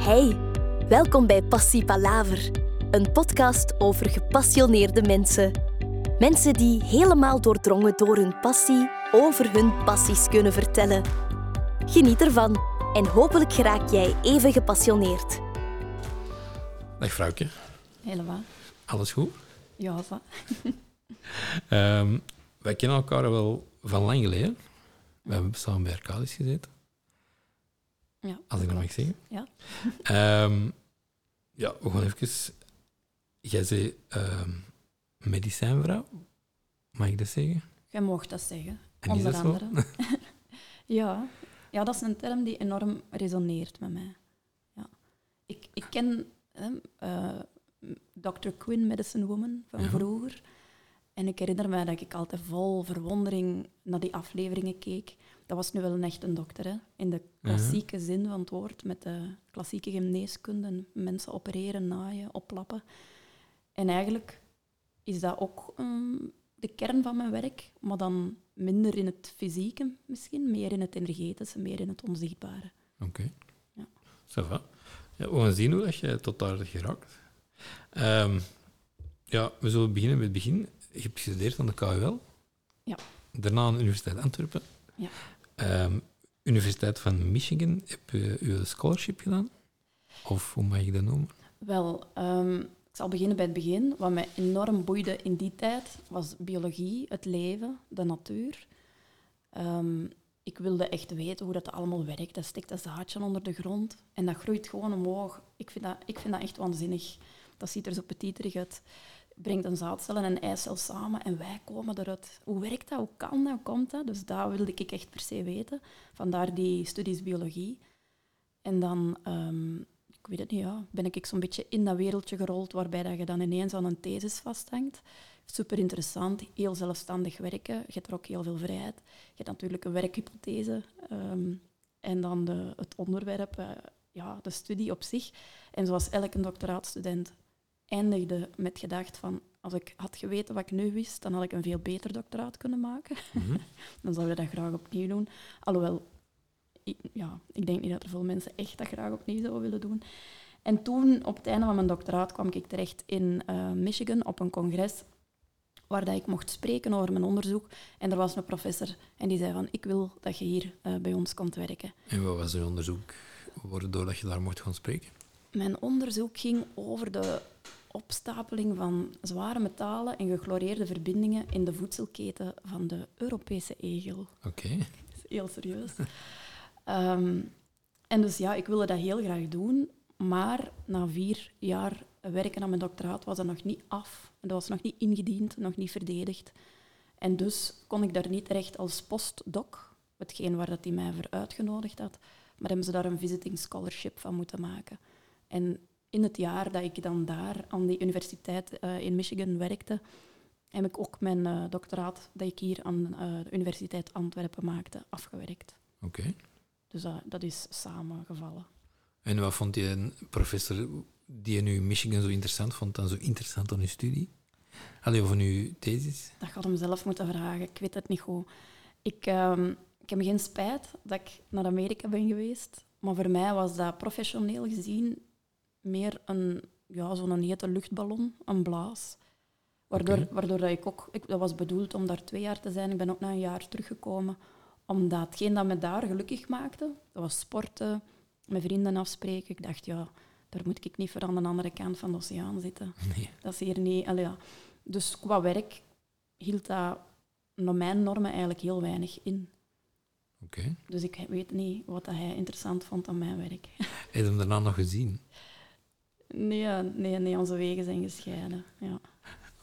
Hey, welkom bij Passie Palaver, een podcast over gepassioneerde mensen. Mensen die helemaal doordrongen door hun passie over hun passies kunnen vertellen. Geniet ervan en hopelijk geraak jij even gepassioneerd. Dag vrouwtje, Helemaal. alles goed? Ja, zo. Ehm, wij kennen elkaar wel van lang geleden. We hebben samen bij Arcadis gezeten, Ja, als ik dat mag zeggen. Ja. Ehm, ja, we gaan even... Jij zei ehm medicijnvrouw, mag ik dat zeggen? Jij mocht dat zeggen. En onder dat andere. ja. ja, dat is een term die enorm resoneert met mij. Ja. Ik, ik ken hè, eh, Dr. Quinn, Medicine Woman, van Ja. vroeger. En ik herinner mij dat ik altijd vol verwondering naar die afleveringen keek. Dat was nu wel een echte dokter, hè? in de klassieke zin van het woord, met de klassieke geneeskunde. en Mensen opereren, naaien, oplappen. En eigenlijk is dat ook ehm, de kern van mijn werk, maar dan minder in het fysieke misschien, meer in het energetische, meer in het onzichtbare. Oké. Ja. Ça va. Ja, we gaan zien hoe dat je tot daar geraakt. Ehm, ja, we zullen beginnen met het begin. Je hebt gestudeerd aan de KUL. Ja. Daarna aan de Universiteit Antwerpen. Ja. Ehm, Universiteit van Michigan. Heb je je scholarship gedaan? Of hoe mag je dat noemen? Wel, ehm, ik zal beginnen bij het begin. Wat mij enorm boeide in die tijd was biologie, het leven, de natuur. Ehm, ik wilde echt weten hoe dat allemaal werkt. Dat stikt een zaadje onder de grond en dat groeit gewoon omhoog. Ik vind dat, ik vind dat echt waanzinnig. Dat ziet er zo petiterig uit. Brengt een zaadcel en een eicel samen en wij komen eruit. Hoe werkt dat? Hoe kan dat? Hoe komt dat? Dus dat wilde ik echt per se weten. Vandaar die studies biologie. En dan ehm, ik weet het niet, ja, ben ik zo'n beetje in dat wereldje gerold waarbij dat je dan ineens aan een thesis vasthangt. Super interessant, heel zelfstandig werken. Je hebt er ook heel veel vrijheid. Je hebt natuurlijk een werkhypothese ehm, en dan de, het onderwerp, eh, ja, de studie op zich. En zoals elke doctoraatstudent eindigde met gedacht van als ik had geweten wat ik nu wist, dan had ik een veel beter doctoraat kunnen maken. Mhm. Dan zou je dat graag opnieuw doen. Alhoewel, ik, ja, ik denk niet dat er veel mensen echt dat graag opnieuw zouden willen doen. En toen, op het einde van mijn doctoraat, kwam ik terecht in eh, Michigan op een congres waar dat ik mocht spreken over mijn onderzoek. En er was een professor en die zei van, ik wil dat je hier eh, bij ons komt werken. En wat was je onderzoek waardoor dat je daar mocht gaan spreken? Mijn onderzoek ging over de opstapeling van zware metalen en gechloreerde verbindingen in de voedselketen van de Europese egel. Oké. heel serieus. Ehm, en dus ja, ik wilde dat heel graag doen, maar na vier jaar werken aan mijn doctoraat was dat nog niet af. Dat was nog niet ingediend, nog niet verdedigd. En dus kon ik daar niet terecht als postdoc, hetgeen waar dat hij mij voor uitgenodigd had, maar hebben ze daar een visiting scholarship van moeten maken. En in het jaar dat ik dan daar aan die universiteit eh, in Michigan werkte, heb ik ook mijn eh, doctoraat dat ik hier aan eh, de Universiteit Antwerpen maakte, afgewerkt. Oké. Dus dat, is samengevallen. En wat vond je een professor die je nu in Michigan zo interessant vond, dan zo interessant aan je studie? Allee, of aan je thesis? Dat gaat hem zelf moeten vragen. Ik weet het niet goed. Ik, ehm, ik heb geen spijt dat ik naar Amerika ben geweest. Maar voor mij was dat professioneel gezien meer een, ja, zo'n hete luchtballon, een blaas. Waardoor, waardoor dat ik ook... Ik, dat was bedoeld om daar twee jaar te zijn. Ik ben ook na een jaar teruggekomen. Omdat hetgeen dat me daar gelukkig maakte, dat was sporten, met vrienden afspreken. Ik dacht, ja, daar moet ik niet voor aan de andere kant van de oceaan zitten. Nee. Dat is hier niet... allee, ja. Dus qua werk hield dat naar mijn normen eigenlijk heel weinig in. Oké. Dus ik weet niet wat dat hij interessant vond aan mijn werk. Heb je hem daarna nog gezien? Nee, nee, nee onze wegen zijn gescheiden. Ja.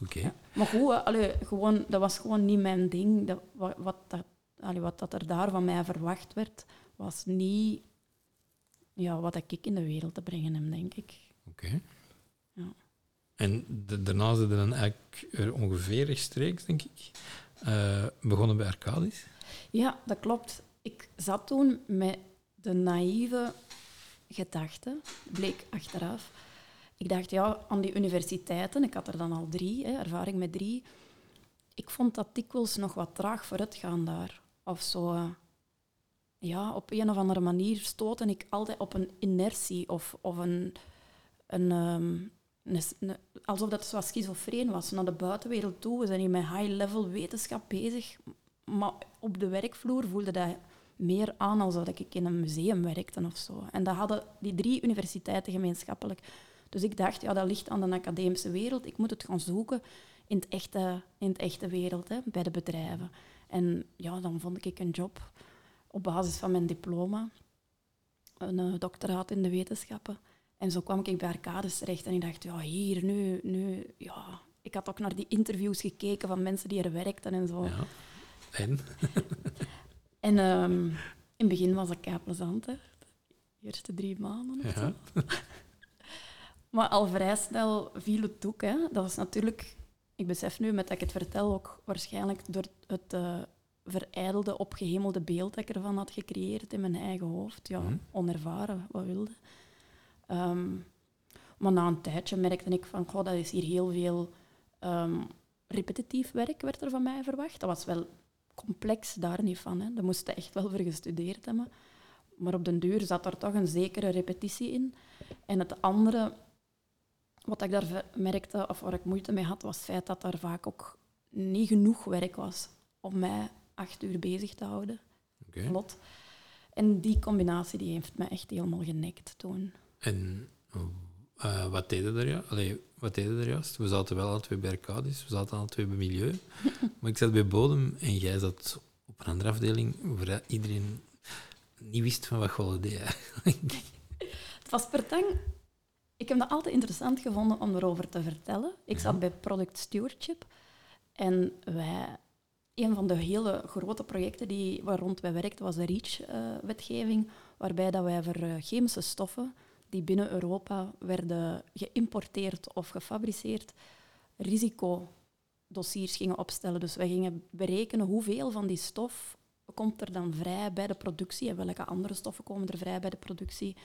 Oké. Maar goed, allee, gewoon, dat was gewoon niet mijn ding. Dat, wat, wat, dat, allee, wat dat er daar van mij verwacht werd, was niet ja, wat ik in de wereld te brengen heb, denk ik. Oké. Ja. En de, daarna zijn dan eigenlijk er ongeveer rechtstreeks, denk ik, eh, begonnen bij Arcadis. Ja, dat klopt. Ik zat toen met de naïeve gedachte, bleek achteraf. Ik dacht, ja, aan die universiteiten, ik had er dan al drie, hè, ervaring met drie. Ik vond dat dikwijls nog wat traag vooruit gaan daar. Of zo, eh, ja, op een of andere manier stootte ik altijd op een inertie of, of een, een, ehm, alsof dat zo schizofreen was naar de buitenwereld toe. We zijn hier met high-level wetenschap bezig, maar op de werkvloer voelde dat meer aan alsof ik in een museum werkte of zo. En dat hadden die drie universiteiten gemeenschappelijk. Dus ik dacht, ja, dat ligt aan de academische wereld. Ik moet het gaan zoeken in het echte, in het echte wereld, hè, bij de bedrijven. En ja, dan vond ik een job op basis van mijn diploma, een eh, doctoraat in de wetenschappen. En zo kwam ik bij Arcades terecht en ik dacht, ja, hier, nu, nu, ja... Ik had ook naar die interviews gekeken van mensen die er werkten en zo. Ja. En? En ehm, in het begin was het kei plezant, hè. De eerste drie maanden of zo. Maar al vrij snel viel het ook. Hè. Dat was natuurlijk, ik besef nu met dat ik het vertel, ook waarschijnlijk door het eh verijdelde, opgehemelde beeld dat ik ervan had gecreëerd in mijn eigen hoofd. Ja, Mhm. onervaren, wat wilde. Ehm, maar na een tijdje merkte ik van, goh, dat is hier heel veel ehm, repetitief werk werd er van mij verwacht. Dat was wel complex, daar niet van. Hè. Daar moest je echt wel voor gestudeerd hebben. Maar op den duur zat er toch een zekere repetitie in. En het andere, wat ik daar merkte, of waar ik moeite mee had, was het feit dat er vaak ook niet genoeg werk was om mij acht uur bezig te houden. Vlot. En die combinatie die heeft mij echt helemaal genekt toen. En eh, wat deden er? Allee, wat deden er juist? We zaten wel alle twee bij Arcadis, we zaten alle twee bij Milieu. maar ik zat bij Bodem en jij zat op een andere afdeling waar iedereen niet wist van wat Golle deed. Het was per tang. Ik heb dat altijd interessant gevonden om erover te vertellen. Ik zat bij Product Stewardship en wij, een van de hele grote projecten die, waar rond wij werkten was de REACH-wetgeving, waarbij dat wij voor eh, chemische stoffen die binnen Europa werden geïmporteerd of gefabriceerd, risicodossiers gingen opstellen. Dus wij gingen berekenen hoeveel van die stof komt er dan vrij bij de productie en welke andere stoffen komen er vrij bij de productie.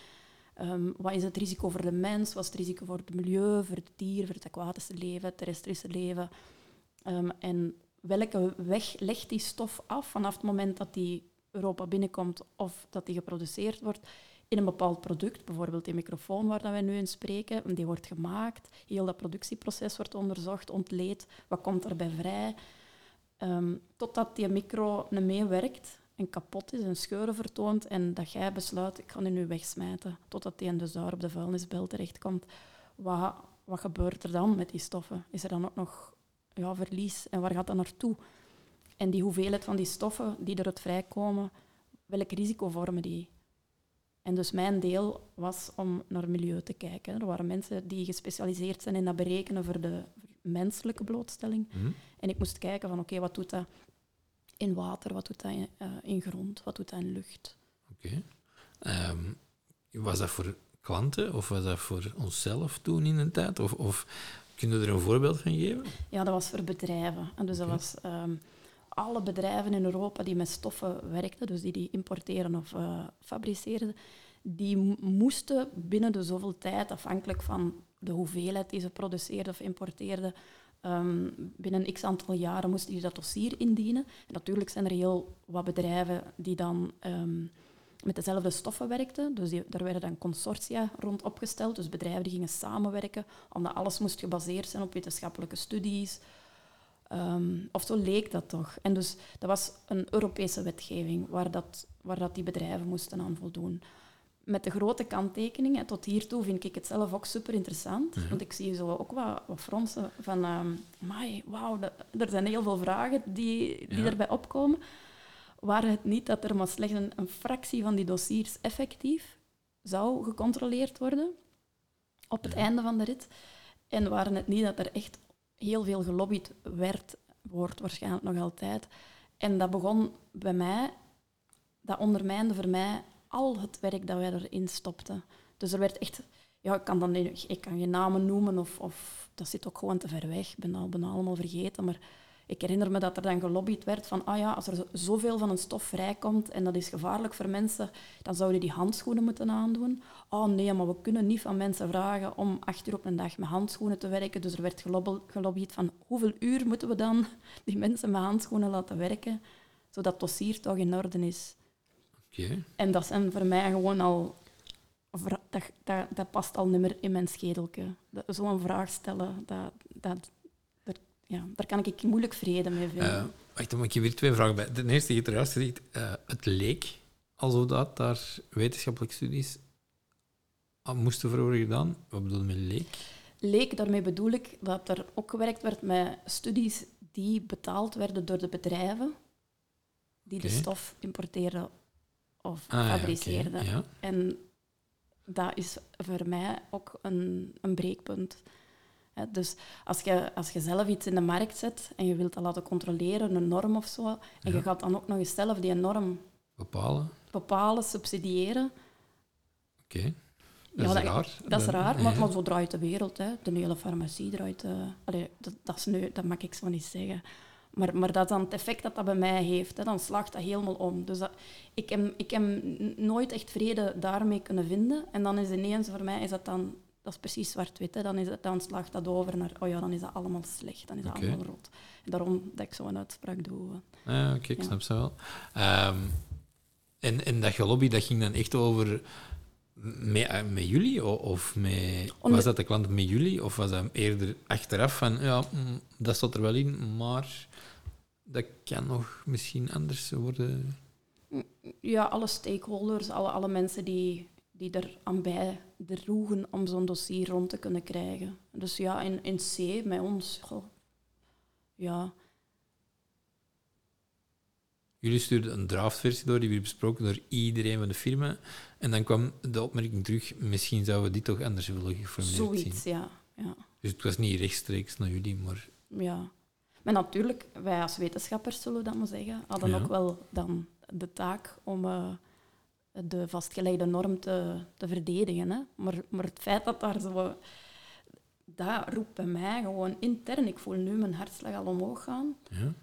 Ehm, wat is het risico voor de mens? Wat is het risico voor het milieu, voor het dier, voor het aquatische leven, het terrestrische leven? Ehm, en welke weg legt die stof af vanaf het moment dat die Europa binnenkomt of dat die geproduceerd wordt in een bepaald product, bijvoorbeeld die microfoon waar wij nu in spreken, die wordt gemaakt, heel dat productieproces wordt onderzocht, ontleed, wat komt erbij vrij, Ehm, totdat die micro niet mee werkt en kapot is en scheuren vertoont en dat jij besluit, ik ga die nu wegsmijten, totdat die dus daar op de vuilnisbel terechtkomt. Wat, wat gebeurt er dan met die stoffen? Is er dan ook nog ja, verlies en waar gaat dat naartoe? En die hoeveelheid van die stoffen die eruit vrijkomen, welk risico vormen die? En dus mijn deel was om naar milieu te kijken. Er waren mensen die gespecialiseerd zijn in dat berekenen voor de menselijke blootstelling. Hm? En ik moest kijken van oké, wat doet dat in water, wat doet dat in, eh, in grond, wat doet dat in lucht. Oké. Ehm, was dat voor klanten of was dat voor onszelf toen in een tijd? Of, of kunnen we er een voorbeeld van geven? Ja, dat was voor bedrijven. En dus dat was ehm, alle bedrijven in Europa die met stoffen werkten, dus die die importeren of eh, fabriceerden, die moesten binnen de zoveel tijd, afhankelijk van de hoeveelheid die ze produceerden of importeerden, ehm, binnen x aantal jaren moesten die dat dossier indienen. En natuurlijk zijn er heel wat bedrijven die dan ehm, met dezelfde stoffen werkten. Dus daar werden dan consortia rond opgesteld. Dus bedrijven die gingen samenwerken, omdat alles moest gebaseerd zijn op wetenschappelijke studies. Ehm, of zo leek dat toch. En dus dat was een Europese wetgeving waar, dat, waar dat die bedrijven moesten aan voldoen. Met de grote kanttekening, en tot hiertoe vind ik het zelf ook super interessant. Mhm. Want ik zie zo ook wat, wat fronsen van, "Amai, wauw, er zijn heel veel vragen die, die Ja. erbij opkomen. Waar het niet dat er maar slechts een, een fractie van die dossiers effectief zou gecontroleerd worden op het Ja. einde van de rit. En waren het niet dat er echt heel veel gelobbyd werd, wordt waarschijnlijk nog altijd. En dat begon bij mij, dat ondermijnde voor mij al het werk dat wij erin stopten. Dus er werd echt, ja, ik kan, dan, ik kan geen namen noemen of, of dat zit ook gewoon te ver weg. Ik ben dat bijna allemaal vergeten, maar ik herinner me dat er dan gelobbyd werd van, ah ja, als er zo- zoveel van een stof vrijkomt en dat is gevaarlijk voor mensen, dan zouden die handschoenen moeten aandoen. Oh nee, maar we kunnen niet van mensen vragen om acht uur op een dag met handschoenen te werken. Dus er werd gelobbyd van, hoeveel uur moeten we dan die mensen met handschoenen laten werken, zodat het dossier toch in orde is. En dat zijn voor mij gewoon al... Dat, dat, dat past al niet meer in mijn schedelke. Dat- Zo'n vraag stellen, dat, dat, daar, ja, daar kan ik moeilijk vrede mee vinden. Eh, wacht, dan moet je weer twee vragen bij. De eerste, je hebt er juist gezegd, eh, het leek alsof dat daar wetenschappelijke studies aan moesten voor worden gedaan. Wat bedoel je met leek? Leek, daarmee bedoel ik dat er ook gewerkt werd met studies die betaald werden door de bedrijven die de stof importeerden of Ah, ja, ja. En dat is voor mij ook een, een breekpunt. Dus als je, als je zelf iets in de markt zet en je wilt dat laten controleren, een norm of zo, en Ja. je gaat dan ook nog eens zelf die norm Bepalen. bepalen, subsidiëren, Oké. Dat Ja, is dat- raar. Dat is raar, maar, zo draait de wereld. Hè. De hele farmacie draait... eh, allee, dat, dat, is nu, dat mag ik zo niet zeggen. Maar, maar dat is dan het effect dat dat bij mij heeft. Hè. Dan slaagt dat helemaal om. Dus dat, ik, heb, ik heb nooit echt vrede daarmee kunnen vinden. En dan is ineens voor mij is dat dan... Dat is precies zwart-wit. Dan, is het, dan slaagt dat over naar... Oh ja, dan is dat allemaal slecht. Dan is dat allemaal. En daarom dat ik zo'n uitspraak doe. Ja, oké, ik Ja. snap ze wel. En, en dat gelobby, dat ging dan echt over met, eh, met jullie? Of met, was dat de klant met jullie? Of was dat eerder achteraf van, ja, mm, dat staat er wel in, maar dat kan nog misschien anders worden? Ja, alle stakeholders, alle, alle mensen die, die er aan bij droegen om zo'n dossier rond te kunnen krijgen. Dus ja, in, in C, met ons, goh, ja, Jullie stuurden een draftversie door, die werd besproken door iedereen van de firma. En dan kwam de opmerking terug, misschien zouden we dit toch anders willen geformuleerd zoiets, zien. ja. ja. Dus het was niet rechtstreeks naar jullie, maar... Ja. Maar natuurlijk, wij als wetenschappers, zullen we dat maar zeggen, hadden Ja. ook wel dan de taak om eh, de vastgelegde norm te, te verdedigen. Hè. Maar, maar het feit dat daar zo... Dat roept bij mij gewoon intern. Ik voel nu mijn hartslag al omhoog gaan. Ja.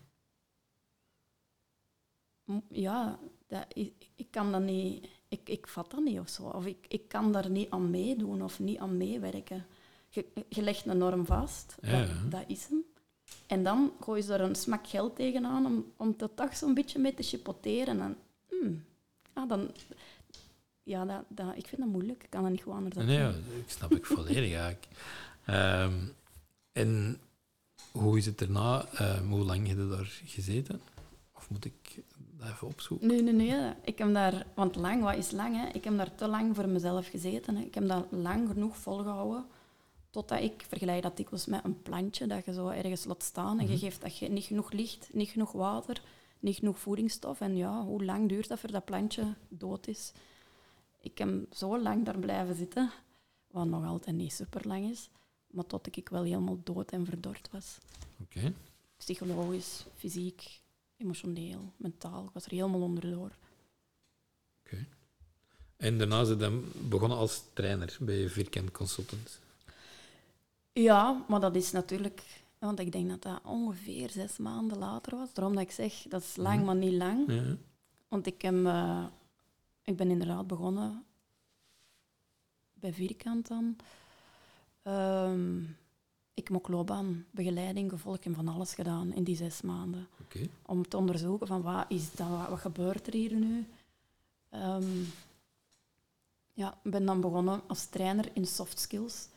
Ja, dat, ik, ik kan dat niet... Ik, ik vat dat niet of zo. Of ik, ik kan daar niet aan meedoen of niet aan meewerken. Je, je legt een norm vast, Ja, dat, dat is hem. En dan gooi je er een smak geld tegenaan om, om er toch zo'n beetje mee te chipoteren. En, hmm, ah, dan, ja, dat, dat, ik vind dat moeilijk. Ik kan dat niet gewoon anders Nee, ja, ik snap ik volledig eigenlijk. Ehm, en hoe is het daarna? Ehm, hoe lang heb je daar gezeten? Of moet ik dat even opzoeken? Nee, nee, nee. Ik heb daar, want lang, wat is lang? Hè? Ik heb daar te lang voor mezelf gezeten. Hè? Ik heb dat lang genoeg volgehouden. Totdat ik vergelijk dat dikwijls met een plantje dat je zo ergens laat staan en je Mhm. geeft dat je niet genoeg licht, niet genoeg water, niet genoeg voedingsstof. En ja, hoe lang duurt dat voor dat plantje dood is? Ik heb zo lang daar blijven zitten, wat nog altijd niet super lang is, maar tot ik wel helemaal dood en verdord was. Oké. Psychologisch, fysiek, emotioneel, mentaal. Ik was er helemaal onderdoor. En daarna is het dan begonnen als trainer bij Vierkant Consultants. Ja, maar dat is natuurlijk... Want ik denk dat dat ongeveer zes maanden later was. Daarom dat ik zeg, dat is lang, Mhm. maar niet lang. Ja. Want ik, heb, eh, ik ben inderdaad begonnen bij Vierkant dan. Ehm, ik heb ook loopbaanbegeleiding gevolgd en van alles gedaan in die zes maanden. Om te onderzoeken van wat is dat, wat, wat gebeurt er hier nu. Ehm, ja, ik ben dan begonnen als trainer in soft skills.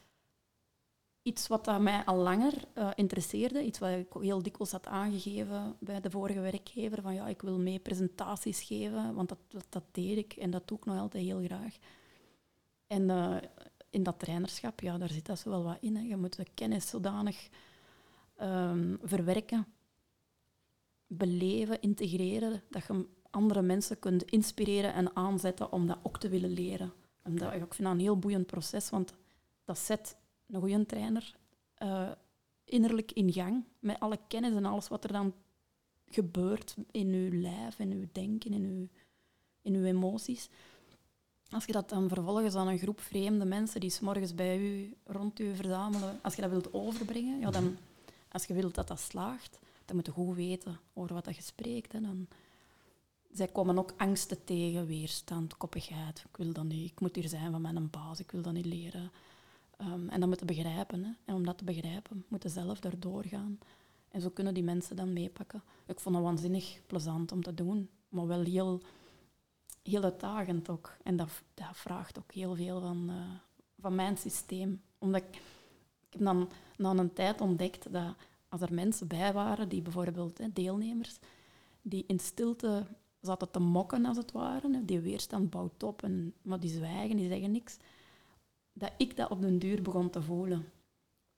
Iets wat dat mij al langer eh, interesseerde, iets wat ik heel dikwijls had aangegeven bij de vorige werkgever, van ja, ik wil mee presentaties geven, want dat, dat, dat deed ik en dat doe ik nog altijd heel graag. En eh, in dat trainerschap, ja, daar zit dat zo wel wat in. Je moet de kennis zodanig ehm, verwerken, beleven, integreren, dat je andere mensen kunt inspireren en aanzetten om dat ook te willen leren. En dat, ik vind dat een heel boeiend proces, want dat zet een goede trainer eh, innerlijk in gang met alle kennis en alles wat er dan gebeurt in uw lijf, in uw denken, in uw, in uw emoties. Als je dat dan vervolgens aan een groep vreemde mensen die s'morgens bij u, rond u verzamelen, als je dat wilt overbrengen, ja, dan, als je wilt dat dat slaagt, dan moet je goed weten over wat dat je spreekt. Hè. Dan, zij komen ook angsten tegen, weerstand, koppigheid. Ik wil dat niet, ik moet hier zijn van mijn baas, ik wil dat niet leren. Ehm, en dat moeten begrijpen. Hè. En om dat te begrijpen, moeten zelf daardoor gaan. En zo kunnen die mensen dan meepakken. Ik vond het waanzinnig plezant om te doen, maar wel heel heel uitdagend ook. En dat, dat vraagt ook heel veel van, eh, van mijn systeem. Omdat ik, heb dan na een tijd ontdekt dat als er mensen bij waren, die bijvoorbeeld hè, deelnemers, die in stilte zaten te mokken als het ware, die weerstand bouwt op, en, maar die zwijgen, die zeggen niks, dat ik dat op den duur begon te voelen.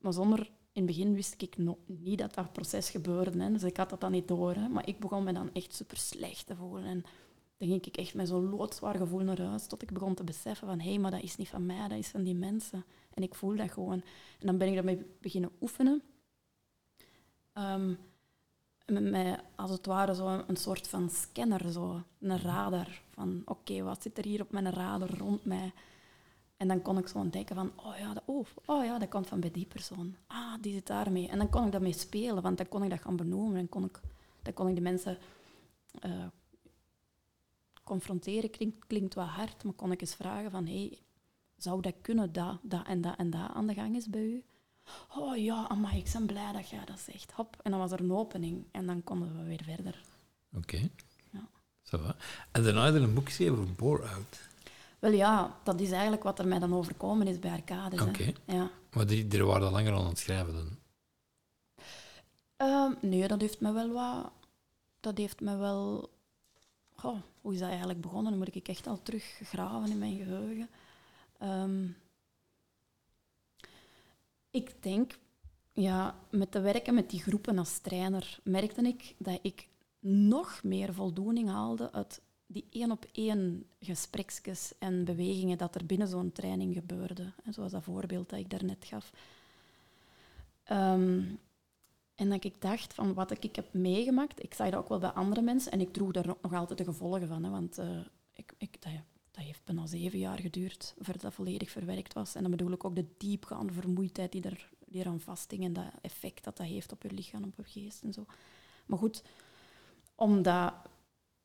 Maar zonder, in het begin wist ik nog niet dat dat proces gebeurde, hè, dus ik had dat dan niet door. Maar ik begon me dan echt super slecht te voelen. En dan ging ik echt met zo'n loodzwaar gevoel naar huis, tot ik begon te beseffen van, hé, hey, maar dat is niet van mij, dat is van die mensen. En ik voel dat gewoon. En dan ben ik daarmee beginnen oefenen. Um, met mij, als het ware, zo een, soort van scanner, zo, een radar. Van, oké, wat zit er hier op mijn radar rond mij? En dan kon ik zo ontdekken van, oh ja, dat, oh, oh ja, dat komt van bij die persoon. Ah, die zit daarmee. En dan kon ik daarmee spelen, want dan kon ik dat gaan benoemen. En kon ik, dan kon ik de mensen uh, confronteren. Klinkt, klinkt wat hard, maar kon ik eens vragen van, hey, zou dat kunnen, dat, dat en dat en dat aan de gang is bij u? Oh ja, amai, ik ben blij dat jij dat zegt. Hop. En dan was er een opening en dan konden we weer verder. Oké. Okay. Ja. Zo, en daarna heb je een boek geschreven over bore-out. Wel ja, dat is eigenlijk wat er mij dan overkomen is bij Arcades. Oké. Ja. Maar die, die waren al langer aan het schrijven dan? Uh, nee, dat heeft me wel wat... Dat heeft me wel... Hoe is dat eigenlijk begonnen? Dan moet ik echt al teruggraven in mijn geheugen. Um, ik denk, ja, met te werken met die groepen als trainer, merkte ik dat ik nog meer voldoening haalde uit die één op één gespreksjes en bewegingen dat er binnen zo'n training gebeurde. Zoals dat voorbeeld dat ik daarnet gaf. Um, en dat ik dacht van wat ik heb meegemaakt, ik zag dat ook wel bij andere mensen en ik droeg daar nog altijd de gevolgen van. Hè, want uh, ik, ik, dat, dat heeft bijna zeven jaar geduurd voordat dat volledig verwerkt was. En dan bedoel ik ook de diepgaande vermoeidheid die, er, die eraan vasthing en dat effect dat dat heeft op je lichaam, op je geest en zo. Maar goed, om dat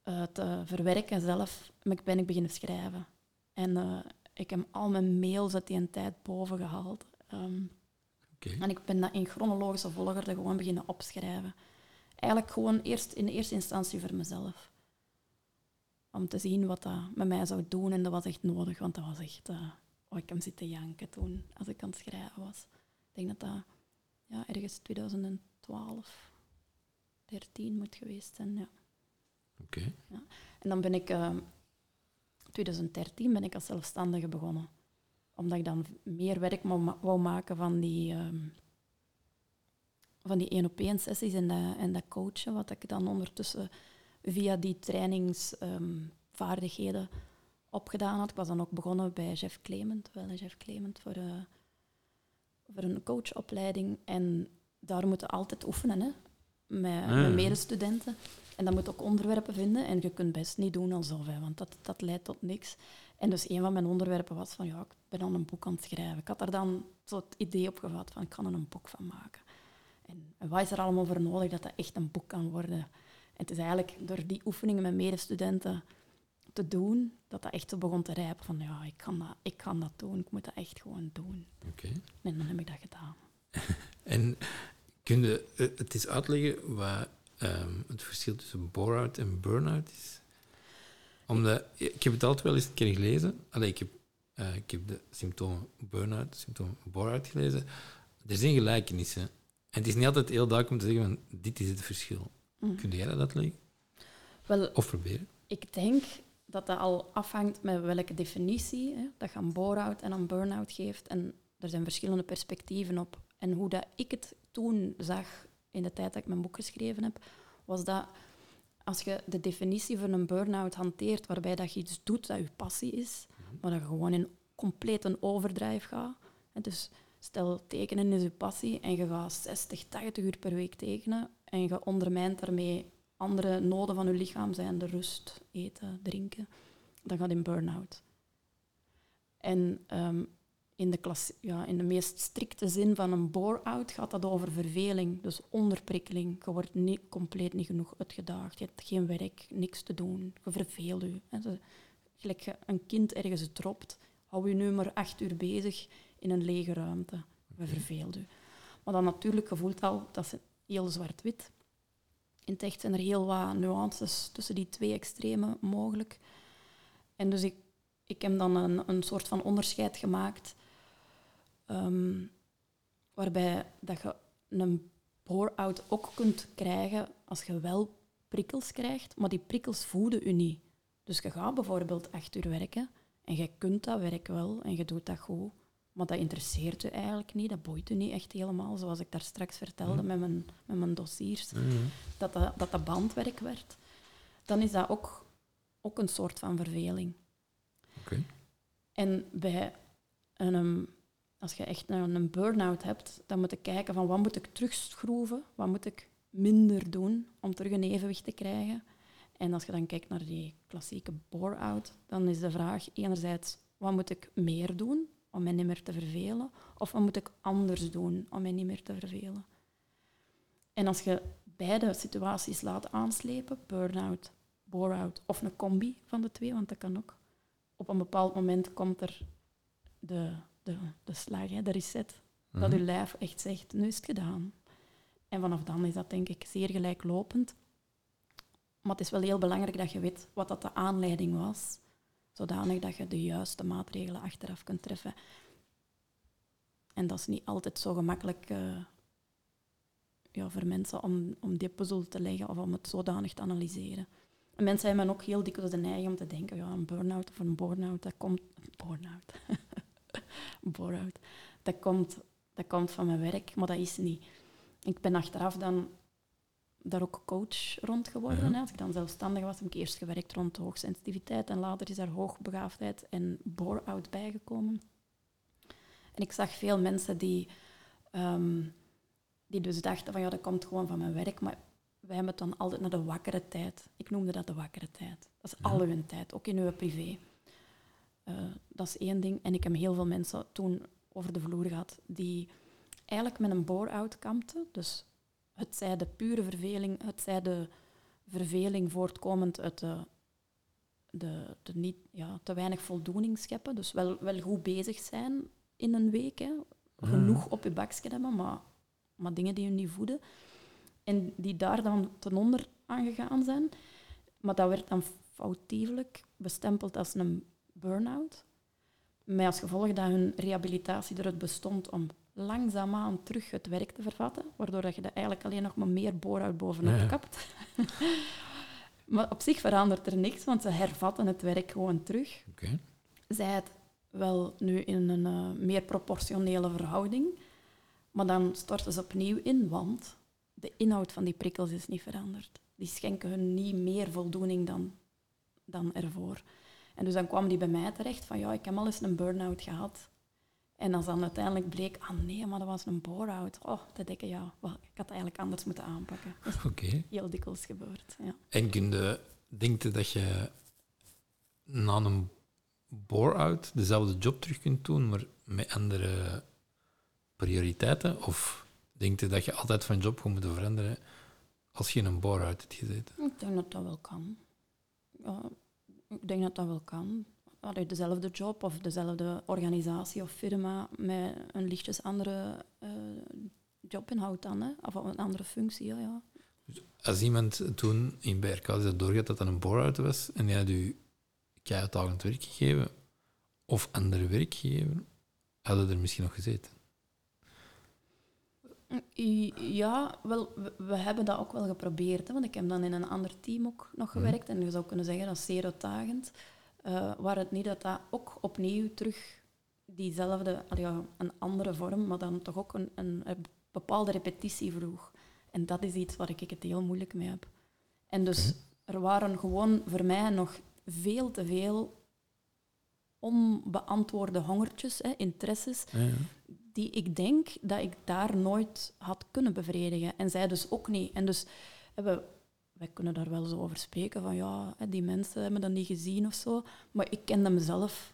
uh, te verwerken zelf ben ik beginnen schrijven. En uh, ik heb al mijn mails uit die tijd boven gehaald. Um, En ik ben dat in chronologische volgorde gewoon beginnen opschrijven. Eigenlijk gewoon eerst in eerste instantie voor mezelf om te zien wat dat met mij zou doen. En dat was echt nodig, want dat was echt... Uh, oh, ik heb zitten janken toen, als ik aan het schrijven was. Ik denk dat dat ja, ergens 2012, 13 moet geweest zijn, ja. Oké. Ja. En dan ben ik... Uh, 2013 ben ik als zelfstandige begonnen. Omdat ik dan meer werk wou maken van die... Um, van die één-op-één sessies en dat, en dat coachen, wat ik dan ondertussen via die trainingsvaardigheden um, opgedaan had. Ik was dan ook begonnen bij Jeff Clement, wel Jeff Clement, voor, uh, voor een coachopleiding. En daar moeten altijd oefenen, hè, met, ah, met medestudenten. En dan moet ook onderwerpen vinden. En je kunt best niet doen alsof, hè, want dat, dat leidt tot niks. En dus een van mijn onderwerpen was van, ja, ik ben aan een boek aan het schrijven. Ik had er dan zo het idee op gevat van, ik kan er een boek van maken. En, en wat is er allemaal voor nodig dat dat echt een boek kan worden? het is eigenlijk door die oefeningen met medestudenten te doen, dat dat echt zo begon te rijpen van ja, ik kan dat, ik kan dat doen, ik moet dat echt gewoon doen. Oké. En dan heb ik dat gedaan. en kun je eh, het eens uitleggen wat ehm, het verschil tussen bore-out en burn-out is? Omdat, ik heb het altijd wel eens een keer gelezen. Allee, ik, heb, uh, ik heb de symptomen burn-out, symptomen bore-out gelezen. Er zijn gelijkenissen. En het is niet altijd heel duidelijk om te zeggen van dit is het verschil. Mm. Kun jij dat uitleggen? Wel, of proberen? Ik denk dat dat al afhangt met welke definitie hè, dat je een bore-out en een burn-out geeft. En er zijn verschillende perspectieven op. En hoe dat ik het toen zag in de tijd dat ik mijn boek geschreven heb, was dat als je de definitie van een burn-out hanteert, waarbij dat je iets doet dat je passie is, mhm. maar dat je gewoon in compleet een overdrijf gaat. dus stel, tekenen is je passie en je gaat 60, 80 uur per week tekenen en je ondermijnt daarmee andere noden van je lichaam, zijn de rust, eten, drinken, dan gaat in burn-out. En um, in, de klas, ja, in de meest strikte zin van een bore-out gaat dat over verveling, dus onderprikkeling. Je wordt niet, compleet niet genoeg uitgedaagd, je hebt geen werk, niks te doen, je verveelt je. Gelijk je een kind ergens dropt, hou je nu maar acht uur bezig in een lege ruimte. Je verveelt je. Maar dan natuurlijk, gevoelt al, dat is heel zwart-wit. In het echt zijn er heel wat nuances tussen die twee extremen mogelijk. En dus ik, ik heb dan een, een soort van onderscheid gemaakt ehm, waarbij dat je een bore-out ook kunt krijgen als je wel prikkels krijgt, maar die prikkels voeden u niet. Dus je gaat bijvoorbeeld acht uur werken en je kunt dat werk wel en je doet dat goed, maar dat interesseert u eigenlijk niet, dat boeit u niet echt helemaal, zoals ik daar straks vertelde met, mijn, met mijn dossiers, dat, dat, dat dat bandwerk werd. Dan is dat ook, ook een soort van verveling. Oké. En bij een, um, als je echt een, een burn-out hebt, dan moet je kijken van wat moet ik terugschroeven, wat moet ik minder doen om terug een evenwicht te krijgen. En als je dan kijkt naar die klassieke bore-out, dan is de vraag enerzijds, wat moet ik meer doen om mij niet meer te vervelen? Of wat moet ik anders doen om mij niet meer te vervelen? En als je beide situaties laat aanslepen, burn-out, bore-out of een combi van de twee, want dat kan ook, op een bepaald moment komt er de, de, de slag, hè, de reset, dat je lijf echt zegt, nu is het gedaan. En vanaf dan is dat denk ik zeer gelijklopend. Maar het is wel heel belangrijk dat je weet wat dat de aanleiding was, zodanig dat je de juiste maatregelen achteraf kunt treffen. En dat is niet altijd zo gemakkelijk uh, ja, voor mensen om, om die puzzel te leggen of om het zodanig te analyseren. En mensen hebben ook heel dikwijls de neiging om te denken, ja, een burn-out of een burn-out, dat komt... Burn-out. burn-out. Dat komt, dat komt van mijn werk, maar dat is niet. Ik ben achteraf dan daar ook coach rond geworden. Als ik dan zelfstandig was, heb ik eerst gewerkt rond hoogsensitiviteit en later is daar hoogbegaafdheid en bore-out bijgekomen. En ik zag veel mensen die, um, die dus dachten van ja, dat komt gewoon van mijn werk, maar wij hebben het dan altijd naar de wakkere tijd. Ik noemde dat de wakkere tijd. Dat is ja. al uw tijd, ook in uw privé. Uh, dat is één ding. En ik heb heel veel mensen toen over de vloer gehad die eigenlijk met een bore-out kampten. Dus het zij de pure verveling, het zij de verveling voortkomend uit de, de, de niet, ja, te weinig voldoening scheppen. Dus wel, wel goed bezig zijn in een week. Hè. Genoeg op je bakje hebben, maar, maar dingen die je niet voeden. En die daar dan ten onder aangegaan zijn. Maar dat werd dan foutiefelijk bestempeld als een burn-out. Met als gevolg dat hun rehabilitatie eruit bestond om langzaamaan terug het werk te vervatten, waardoor dat je er eigenlijk alleen nog maar meer boorhout bovenop ja. kapt. maar op zich verandert er niks, want ze hervatten het werk gewoon terug. Okay. Zij het wel nu in een uh, meer proportionele verhouding, maar dan storten ze opnieuw in, want de inhoud van die prikkels is niet veranderd. Die schenken hun niet meer voldoening dan, dan ervoor. En dus dan kwam die bij mij terecht van ja, ik heb al eens een burn-out gehad. En als dan uiteindelijk bleek, ah nee, maar dat was een bore-out. Oh, dat denk ik, ja, ik had het eigenlijk anders moeten aanpakken. Oké. Okay. Heel dikwijls gebeurd, ja. En kun je, denk dat je na een bore-out dezelfde job terug kunt doen, maar met andere prioriteiten? Of denk je dat je altijd van job moet veranderen als je in een bore-out hebt gezeten? Ik denk dat dat wel kan. Ja, ik denk dat dat wel kan. Allee, dezelfde job of dezelfde organisatie of firma met een lichtjes andere uh, jobinhoud dan, hè? of een andere functie. Ja. Dus als iemand toen in BRK doorgaat dat dat een bore-out was en die had u keihard werk gegeven of ander werk gegeven, hadden er misschien nog gezeten? Ja, wel, we, hebben dat ook wel geprobeerd. Hè, want ik heb dan in een ander team ook nog mhm. gewerkt. En je zou kunnen zeggen dat is zeer uitdagend. Uh, waar het niet dat dat ook opnieuw terug diezelfde, ja, een andere vorm, maar dan toch ook een, een, een, bepaalde repetitie vroeg. En dat is iets waar ik het heel moeilijk mee heb. En dus er waren gewoon voor mij nog veel te veel onbeantwoorde hongertjes, hè, interesses, ja, ja die ik denk dat ik daar nooit had kunnen bevredigen. En zij dus ook niet. En dus we, wij kunnen daar wel zo over spreken van ja, die mensen hebben dat niet gezien of zo. Maar ik kende mezelf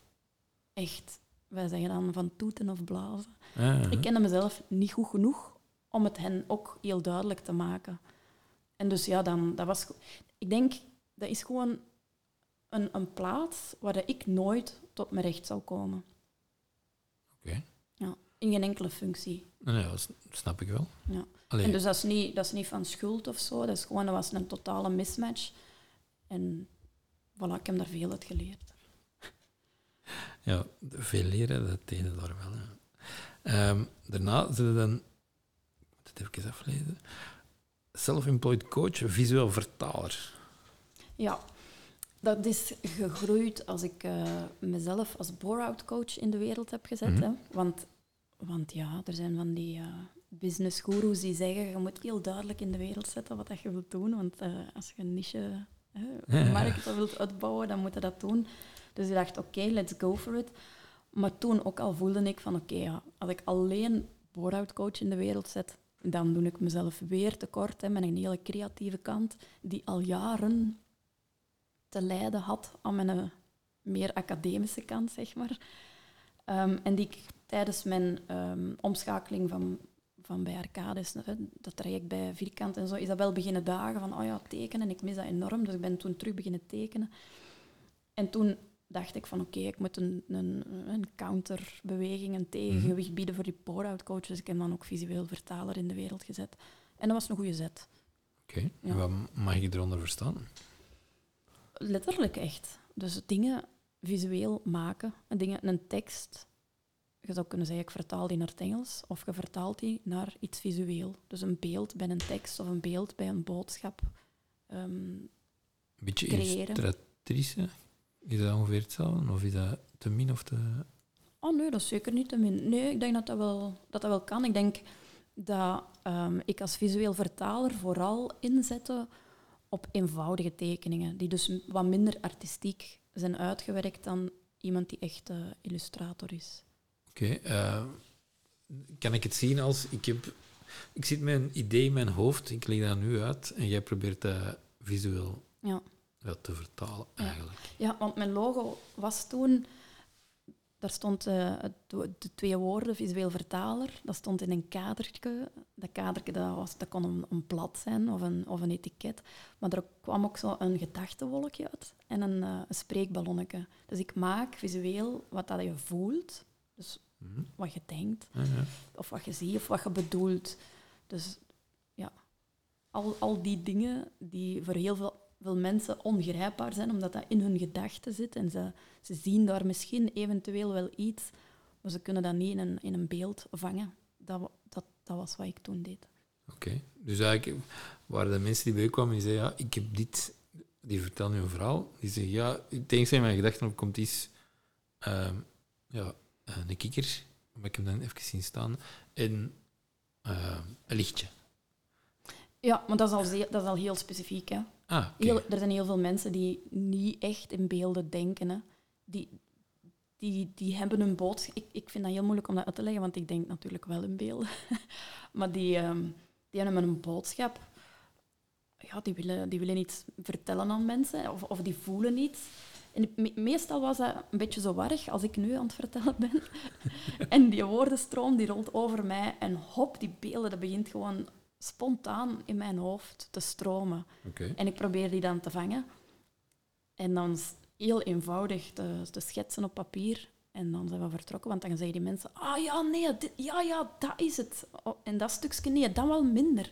echt, wij zeggen dan van toeten of blazen. Ja, ik kende mezelf niet goed genoeg om het hen ook heel duidelijk te maken. En dus ja, dan, dat was... Ik denk, dat is gewoon een, een plaats waar ik nooit tot mijn recht zou komen. Oké in geen enkele functie. Nee, dat snap ik wel. Ja. En dus dat is, niet, dat is niet van schuld of zo, dat is gewoon dat was een totale mismatch. En voilà, ik heb daar veel uit geleerd. Ja, veel leren, dat deden daar wel. Ja. Ehm, daarna zitten dan, ik moet het even aflezen, self-employed coach, visueel vertaler. Ja, dat is gegroeid als ik eh, mezelf als bore-out coach in de wereld heb gezet. Mhm. hè. Want, want ja, er zijn van die uh, business gurus die zeggen je moet heel duidelijk in de wereld zetten wat dat je wilt doen. Want eh, als je een niche ja. markt wilt uitbouwen, dan moet je dat doen. Dus ik dacht, oké, let's go for it. Maar toen ook al voelde ik van, oké, ja, als ik alleen bore-out coach in de wereld zet, dan doe ik mezelf weer tekort hè, met een hele creatieve kant die al jaren te lijden had aan mijn eh, meer academische kant, zeg maar. Ehm, en die ik tijdens mijn ehm, omschakeling van, van bij Arcades, dat traject bij Vierkant en zo, is dat wel beginnen dagen van, oh ja, tekenen, ik mis dat enorm. Dus ik ben toen terug beginnen tekenen. En toen dacht ik van, oké, ik moet een, een, een counterbeweging, een tegengewicht bieden voor die pour-out coach. Dus ik heb dan ook visueel vertaler in de wereld gezet. En dat was een goede zet. Oké, Ja. en wat mag je eronder verstaan? Letterlijk echt. Dus dingen visueel maken. En dingen, een tekst. Je zou kunnen zeggen, ik vertaal die naar het Engels. Of je vertaalt die naar iets visueel. Dus een beeld bij een tekst of een beeld bij een boodschap. Een beetje Creëren. illustratrice? Is dat ongeveer hetzelfde? Of is dat te min of te... Oh nee, dat is zeker niet te min. Nee, ik denk dat dat wel, dat dat wel kan. Ik denk dat ehm, ik als visueel vertaler vooral inzette op eenvoudige tekeningen, die dus wat minder artistiek zijn uitgewerkt dan iemand die echt eh, illustrator is. Oké, eh, kan ik het zien als... Ik, heb, ik zit met een idee in mijn hoofd, ik leg dat nu uit, en jij probeert dat visueel Ja. te vertalen, Ja. eigenlijk. ja, want mijn logo was toen... Daar stond eh, de twee woorden, visueel vertaler. Dat stond in een kadertje. Dat kadertje dat was, dat kon een, een blad zijn of een, of een etiket. Maar er kwam ook zo een gedachtenwolkje uit en een, een spreekballonnetje. Dus ik maak visueel wat dat je voelt. Dus Mhm. wat je denkt, of wat je ziet, of wat je bedoelt. Dus ja, al, al die dingen die voor heel veel, veel mensen ongrijpbaar zijn, omdat dat in hun gedachten zit. En ze, ze zien daar misschien eventueel wel iets, maar ze kunnen dat niet in een, in een beeld vangen. Dat, dat, dat was wat ik toen deed. Oké, dus eigenlijk waren de mensen die bij u kwamen die zeiden, ja, ik heb dit, die vertellen een verhaal, die zeggen, ja, het enige in mijn gedachten opkomt is, ehm, ja, een kikker, maar ik heb hem dan even zien staan, en ehm, een lichtje. Ja, maar dat is al, dat is al heel specifiek. Hè. Ah, er zijn heel veel mensen die niet echt in beelden denken. Hè. Die, die, die hebben een boodschap. Ik, ik vind dat heel moeilijk om dat uit te leggen, want ik denk natuurlijk wel in beelden. maar die, ehm, die hebben een boodschap. Ja, die willen, die willen iets vertellen aan mensen, of, of die voelen iets. En me- meestal was dat een beetje zo warrig als ik nu aan het vertellen ben. en die woordenstroom die rolt over mij en hop, die beelden, dat begint gewoon spontaan in mijn hoofd te stromen. En ik probeer die dan te vangen. En dan heel eenvoudig te, te schetsen op papier. En dan zijn we vertrokken, want dan zeggen die mensen... Ah ja, nee, dit- ja, ja, dat is het. Oh, en dat stukje, nee, dan wel minder.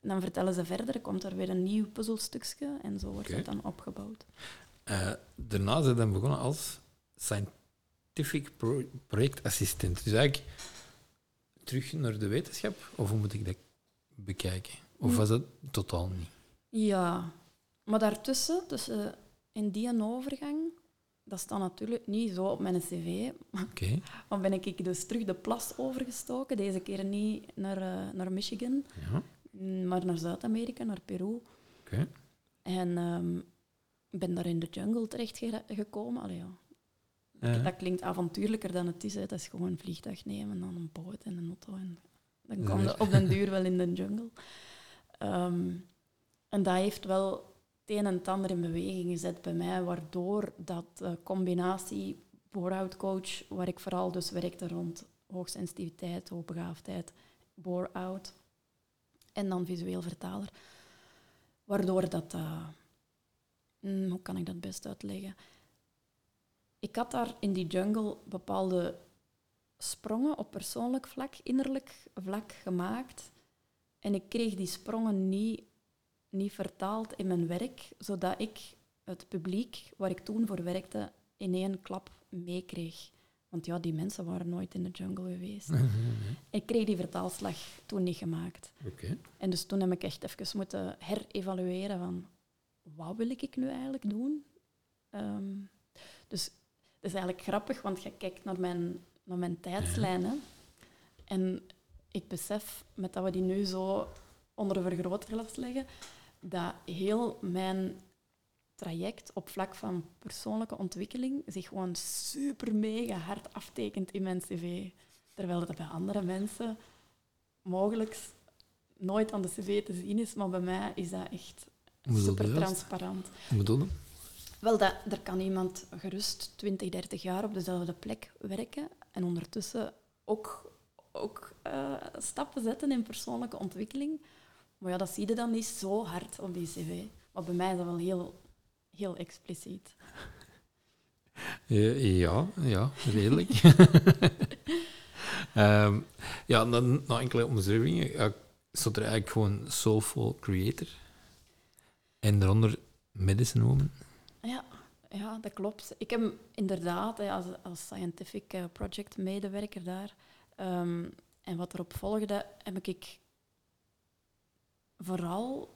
En dan vertellen ze verder, komt er weer een nieuw puzzelstukje. En zo wordt het dan opgebouwd. Eh, daarna zijn dan begonnen als scientific pro- projectassistent. Dus eigenlijk terug naar de wetenschap, of hoe moet ik dat bekijken? Of was dat totaal niet? Ja, maar daartussen, tussen in die en overgang... Dat staat natuurlijk niet zo op mijn cv, Oké, maar ben ik dus terug de plas overgestoken. Deze keer niet naar, eh, naar Michigan, ja, maar naar Zuid-Amerika, naar Peru. oké. En ik ben daar in de jungle terecht gekomen. Allee, ja. Ja. Dat klinkt avontuurlijker dan het is. Hè. Het is gewoon een vliegtuig nemen, dan een boot en een auto. En dan kom je op den duur wel in de jungle. Ehm, en dat heeft wel het een en ander in beweging gezet bij mij, waardoor dat eh, combinatie bore-out coach, waar ik vooral dus werkte rond hoogsensitiviteit, hoogbegaafdheid, bore-out en dan visueel vertaler, waardoor dat... eh, mm, hoe kan ik dat best uitleggen? Ik had daar in die jungle bepaalde sprongen op persoonlijk vlak, innerlijk vlak gemaakt. En ik kreeg die sprongen niet, niet vertaald in mijn werk, zodat ik het publiek waar ik toen voor werkte in één klap meekreeg. Want ja, die mensen waren nooit in de jungle geweest. Ik kreeg die vertaalslag toen niet gemaakt. Oké. En dus toen heb ik echt even moeten herevalueren van wat wil ik nu eigenlijk doen? Ehm, dus het is eigenlijk grappig, want je kijkt naar mijn, naar mijn tijdslijn. Hè? En ik besef, met dat we die nu zo onder de vergrootglas leggen, dat heel mijn traject op vlak van persoonlijke ontwikkeling zich gewoon super mega hard aftekent in mijn cv. Terwijl dat bij andere mensen mogelijk nooit aan de cv te zien is, maar bij mij is dat echt super transparant. Hoe bedoel je? Wel, dat, er kan iemand gerust 20, 30 jaar op dezelfde plek werken en ondertussen ook, ook eh, stappen zetten in persoonlijke ontwikkeling. Maar ja, dat zie je dan niet zo hard op die cv. Maar bij mij is dat wel heel, heel expliciet. Ja, ja, ja, redelijk. Ehm, ja, na, na enkele omschrijvingen ja, stond er eigenlijk gewoon soulful creator. En daaronder medicine woman. Ja, dat klopt. Ik heb inderdaad als, als scientific eh, project medewerker daar, ehm, en wat erop volgde, heb ik vooral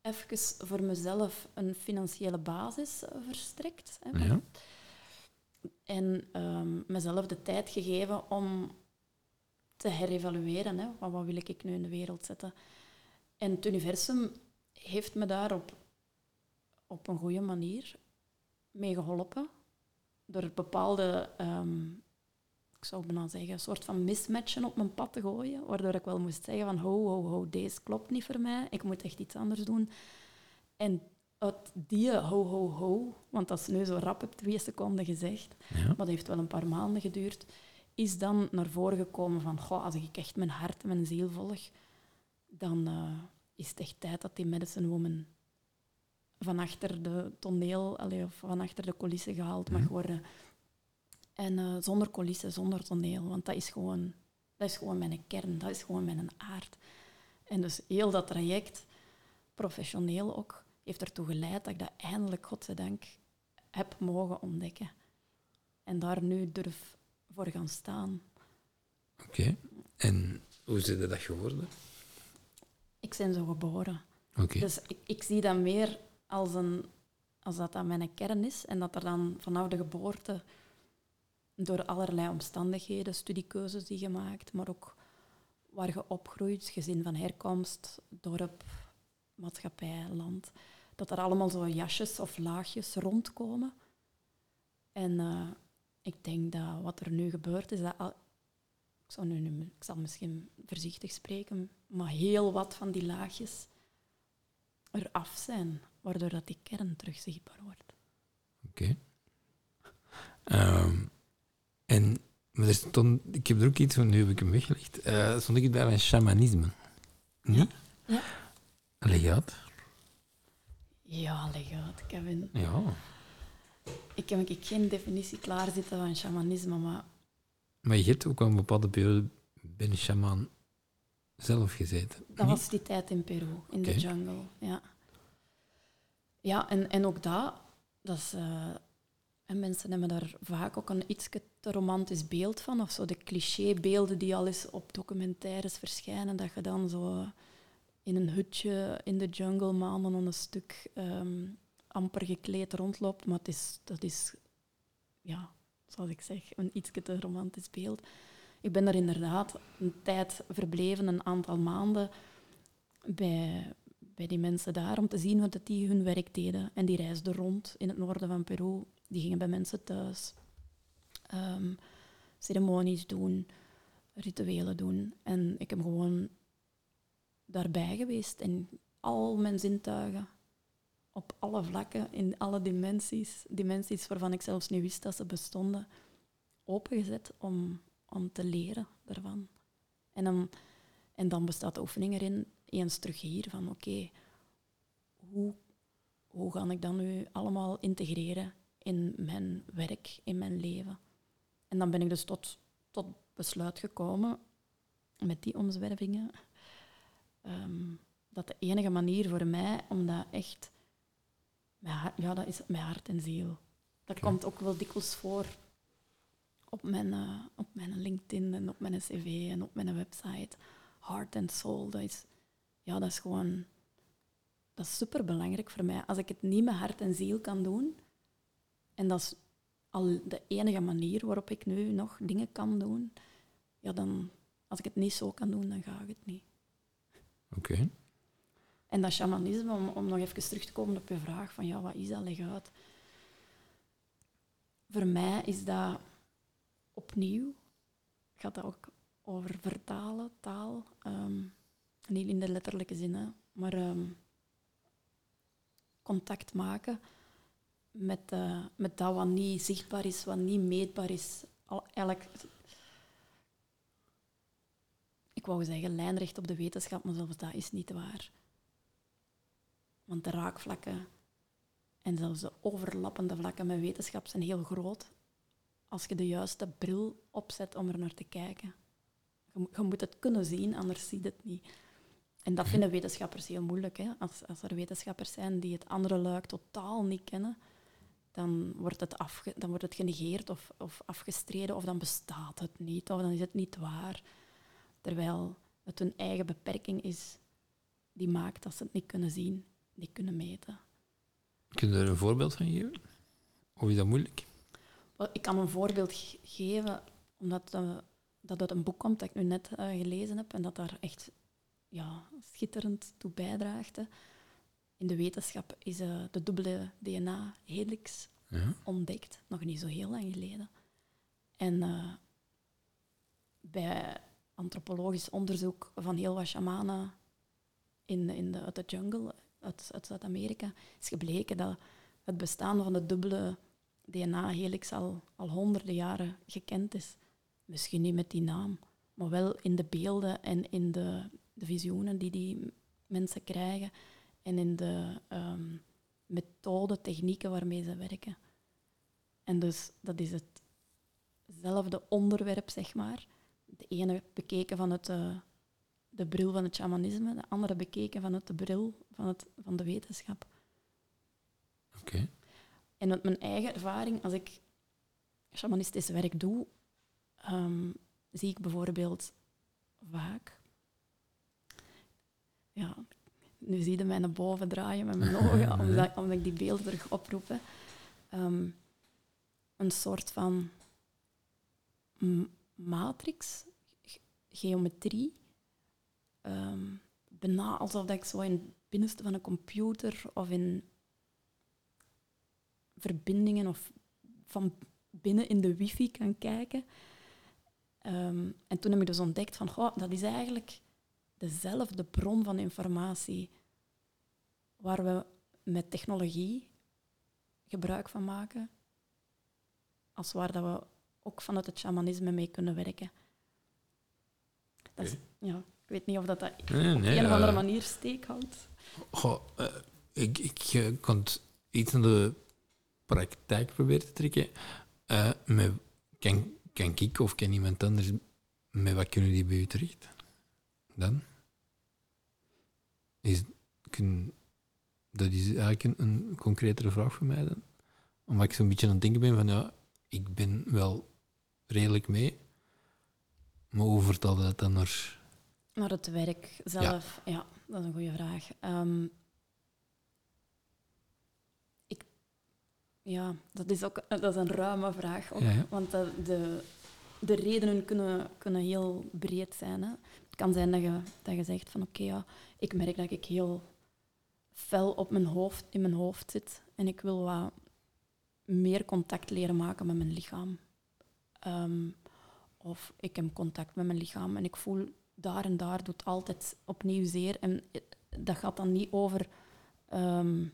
even voor mezelf een financiële basis eh, verstrekt. Hè, Ja. En ehm, mezelf de tijd gegeven om te herevalueren. Hè, van wat wil ik nu in de wereld zetten. En het universum heeft me daar op, op een goede manier mee geholpen. Door bepaalde, ehm, ik zou bijna zeggen, een soort van mismatchen op mijn pad te gooien. Waardoor ik wel moest zeggen van, ho, ho, ho, deze klopt niet voor mij. Ik moet echt iets anders doen. En uit die ho, ho, ho, want dat is nu zo rap op twee seconden gezegd, Ja. maar dat heeft wel een paar maanden geduurd, is dan naar voren gekomen van, goh, als ik echt mijn hart en mijn ziel volg, dan eh, is het echt tijd dat die medicine woman van achter de toneel, allee, of van achter de coulissen gehaald mag Mhm. worden. En eh, zonder coulissen, zonder toneel, want dat is gewoon, dat is gewoon mijn kern, dat is gewoon mijn aard. En dus heel dat traject, professioneel ook, heeft ertoe geleid dat ik dat eindelijk, godzijdank, heb mogen ontdekken. En daar nu durf voor gaan staan. Oké. En hoe is dat geworden? Ik ben zo geboren. Oké. Dus ik, ik zie dat meer als, een, als dat dat mijn kern is en dat er dan vanaf de geboorte door allerlei omstandigheden, studiekeuzes die je maakt, maar ook waar je opgroeit, gezin van herkomst, dorp, maatschappij, land, dat er allemaal zo jasjes of laagjes rondkomen. En eh, ik denk dat wat er nu gebeurt, is dat... Al, ik, zal nu- ik zal misschien voorzichtig spreken, maar heel wat van die laagjes eraf zijn, waardoor dat die kern terug zichtbaar wordt. Oké. Ehm, en maar er stond, ik heb er ook iets van, nu heb ik hem weggelegd. Eh stond ik het bij van shamanisme? Niet? Ja. Leg uit. Ja, legaat, Kevin. Ja. Ik heb ik geen definitie klaarzitten van shamanisme, maar Maar je hebt ook al een bepaalde periode bij een shaman zelf gezeten. dat was die tijd in Peru, in de jungle. Ja, ja en, en ook dat, dat is, eh, en mensen hebben daar vaak ook een iets te romantisch beeld van, of zo de clichébeelden die al eens op documentaires verschijnen, dat je dan zo in een hutje in de jungle maanden aan een stuk ehm, amper gekleed rondloopt, maar het is, dat is, ja, zoals ik zeg, een iets te romantisch beeld. Ik ben daar inderdaad een tijd verbleven, een aantal maanden, bij, bij die mensen daar, om te zien hoe dat die hun werk deden. En die reisden rond in het noorden van Peru. Die gingen bij mensen thuis ehm, ceremonies doen, rituelen doen. En ik heb gewoon daarbij geweest en al mijn zintuigen op alle vlakken, in alle dimensies, dimensies waarvan ik zelfs niet wist dat ze bestonden, opengezet om, om te leren daarvan. En dan, en dan bestaat de oefening erin, eens terug hier, van oké, hoe, hoe ga ik dat nu allemaal integreren in mijn werk, in mijn leven? En dan ben ik dus tot, tot besluit gekomen, met die omzwervingen, ehm, dat de enige manier voor mij om dat echt... Hart, ja, dat is met hart en ziel. Dat komt ook wel dikwijls voor op mijn, eh, op mijn LinkedIn en op mijn cv en op mijn website. Heart and soul, dat is, ja, dat is gewoon dat is super belangrijk voor mij. Als ik het niet met hart en ziel kan doen, en dat is al de enige manier waarop ik nu nog dingen kan doen, ja, dan, als ik het niet zo kan doen, dan ga ik het niet. Oké. En dat shamanisme, om, om nog even terug te komen op je vraag van ja, wat is dat, leg uit. Voor mij is dat opnieuw, gaat dat ook over vertalen, taal. ehm, niet in de letterlijke zin, hè, maar ehm, contact maken met, eh, met dat wat niet zichtbaar is, wat niet meetbaar is. Al, eigenlijk, ik wou zeggen lijnrecht op de wetenschap, maar zelfs dat is niet waar. Want de raakvlakken en zelfs de overlappende vlakken met wetenschap zijn heel groot als je de juiste bril opzet om er naar te kijken. Je, je moet het kunnen zien, anders zie je het niet. En dat vinden wetenschappers heel moeilijk. Hè? Als, als er wetenschappers zijn die het andere luik totaal niet kennen, dan wordt het, afge, dan wordt het genegeerd of, of afgestreden, of dan bestaat het niet, of dan is het niet waar. Terwijl het hun eigen beperking is die maakt dat ze het niet kunnen zien, niet kunnen meten. Kun je er een voorbeeld van geven? Of is dat moeilijk? Ik kan een voorbeeld ge- geven, omdat eh, dat uit een boek komt dat ik nu net eh, gelezen heb en dat daar echt ja, schitterend toe bijdraagt. hè. In de wetenschap is eh, de dubbele DNA-helix Ja. ontdekt, nog niet zo heel lang geleden. En eh, bij antropologisch onderzoek van heel wat shamanen in, in de, uit de jungle, uit, uit Zuid-Amerika, is gebleken dat het bestaan van de dubbele DNA-helix al, al honderden jaren gekend is. Misschien niet met die naam, maar wel in de beelden en in de, de visioenen die die mensen krijgen en in de ehm, methoden, technieken waarmee ze werken. En dus dat is hetzelfde onderwerp, zeg maar. De ene bekeken vanuit de, de bril van het shamanisme, de andere bekeken vanuit de bril van, het, van de wetenschap. Oké. En met mijn eigen ervaring, als ik shamanistisch werk doe, ehm, zie ik bijvoorbeeld vaak... Ja, nu zie je mij naar boven draaien met mijn ogen, omdat, omdat ik die beelden terug oproep. hè. Ehm, een soort van matrix, ge- geometrie. Ehm bijna alsof dat ik zo in het binnenste van een computer of in verbindingen of van binnen in de wifi kan kijken. Ehm, en toen heb ik dus ontdekt van, goh, dat is eigenlijk dezelfde bron van informatie waar we met technologie gebruik van maken, als waar dat we ook vanuit het shamanisme mee kunnen werken. Dat is, ja, ik weet niet of dat, dat Nee, op nee, een of andere eh, manier steek houdt. Goh, eh, ik, ik eh, kon het iets naar de praktijk proberen te trekken. Eh, met, kan, kan ik of kan iemand anders, met wat kunnen die bij u terecht? Dan? Is, kun, dat is eigenlijk een, een concretere vraag voor mij dan. Omdat ik zo'n beetje aan het denken ben van, ja, ik ben wel redelijk mee, maar hoe vertaal je dat dan naar... Naar het werk zelf, ja, dat is een goede vraag. Ehm, ja, dat is ook dat is een ruime vraag. Ook, Ja. Want de, de, de redenen kunnen, kunnen heel breed zijn. Hè. Het kan zijn dat je, dat je zegt van oké, ja, ik merk dat ik heel fel op mijn hoofd, in mijn hoofd zit en ik wil wat meer contact leren maken met mijn lichaam. Ehm, of ik heb contact met mijn lichaam en ik voel daar en daar doet altijd opnieuw zeer. En eh, dat gaat dan niet over ehm,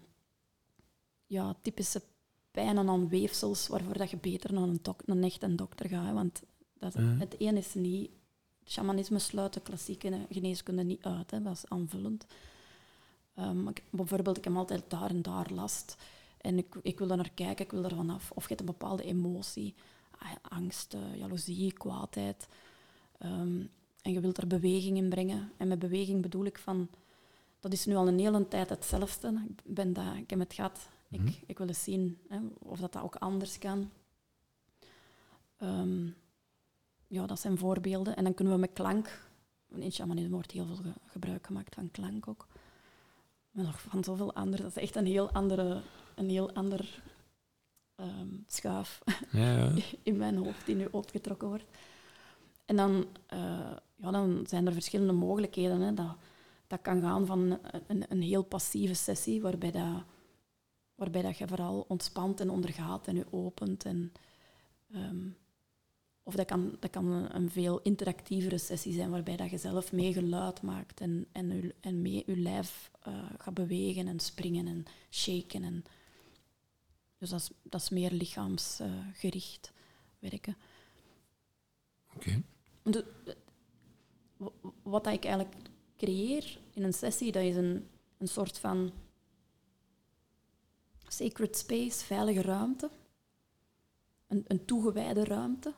ja, typische pijnen aan weefsels waarvoor dat je beter naar een, dok- een echte dokter gaat. hè, Want dat, het een is niet... Shamanisme sluit de klassieke geneeskunde niet uit. Hè, dat is aanvullend. Ehm, ik- bijvoorbeeld, ik heb altijd daar en daar last. En ik, ik wil daar naar kijken, ik wil er vanaf. Of je hebt een bepaalde emotie, ah, angst, eh, jaloezie, kwaadheid. Ehm, en je wilt er beweging in brengen. En met beweging bedoel ik van... Dat is nu al een hele tijd hetzelfde. Ik, ben dat, ik heb het gehad. Mhm. Ik, ik wil eens zien hè, of dat, dat ook anders kan. Ehm, ja, dat zijn voorbeelden. En dan kunnen we met klank... In shamanisme wordt heel veel ge- gebruik gemaakt van klank ook. Maar nog van zoveel andere. Dat is echt een heel andere... Een heel ander ehm, schuif Ja, ja. in mijn hoofd die nu opgetrokken wordt. En dan, eh, ja, dan zijn er verschillende mogelijkheden. Hè. Dat, dat kan gaan van een, een, een heel passieve sessie, waarbij, dat, waarbij dat je vooral ontspant en ondergaat en je opent. En, ehm, of dat kan, dat kan een, een veel interactievere sessie zijn, waarbij dat je zelf mee geluid maakt en, en, je, en mee je lijf eh, gaat bewegen en springen en shaken. En, dus dat is, dat is meer lichaamsgericht werken. Oké. De- w- wat dat ik eigenlijk creëer in een sessie, dat is een, een soort van sacred space, veilige ruimte. Een, een toegewijde ruimte.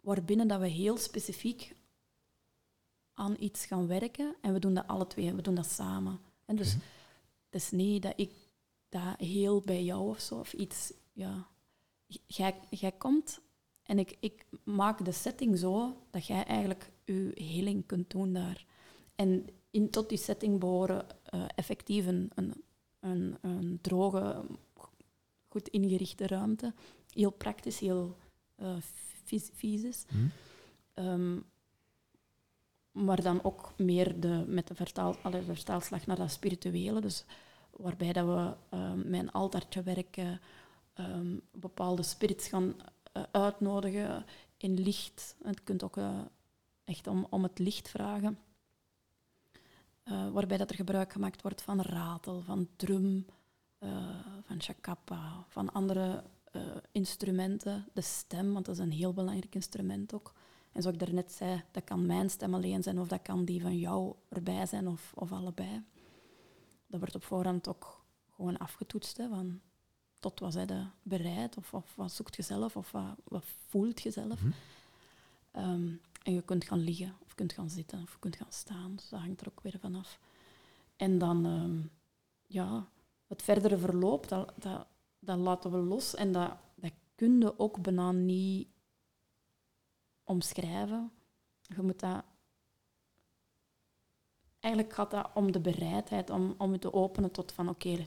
Waarbinnen dat we heel specifiek aan iets gaan werken. En we doen dat alle twee, we doen dat samen. En dus Oké. het is niet dat ik dat heel bij jou of zo, of iets, ja. Jij, jij komt en ik, ik maak de setting zo dat jij eigenlijk je healing kunt doen daar. En in, tot die setting behoren eh, effectief een, een, een, een droge, goed ingerichte ruimte. Heel praktisch, heel? Ehm, maar dan ook meer de, met de, vertaal, vertaalslag naar dat spirituele. Dus waarbij dat we ehm, met een altaartje werken, ehm, bepaalde spirits gaan eh, uitnodigen in licht. En Je kunt ook eh, echt om, om het licht vragen. Eh, waarbij dat er gebruik gemaakt wordt van ratel, van drum, eh, van chakapa, van andere eh, instrumenten. De stem, want dat is een heel belangrijk instrument ook. En zoals ik daarnet zei, dat kan mijn stem alleen zijn of dat kan die van jou erbij zijn of, of allebei. Dat wordt op voorhand ook gewoon afgetoetst. Hè, van tot wat zij bereid of, of wat zoekt je zelf of wat, wat voelt je zelf. Mhm. Ehm, en je kunt gaan liggen kunt gaan zitten of je kunt gaan staan. Dus dat hangt er ook weer vanaf. En dan, ehm, ja, het verdere verloop, dat, dat, dat laten we los en dat, dat kun je ook bijna niet omschrijven. Je moet dat... Eigenlijk gaat dat om de bereidheid, om, om het te openen tot van oké,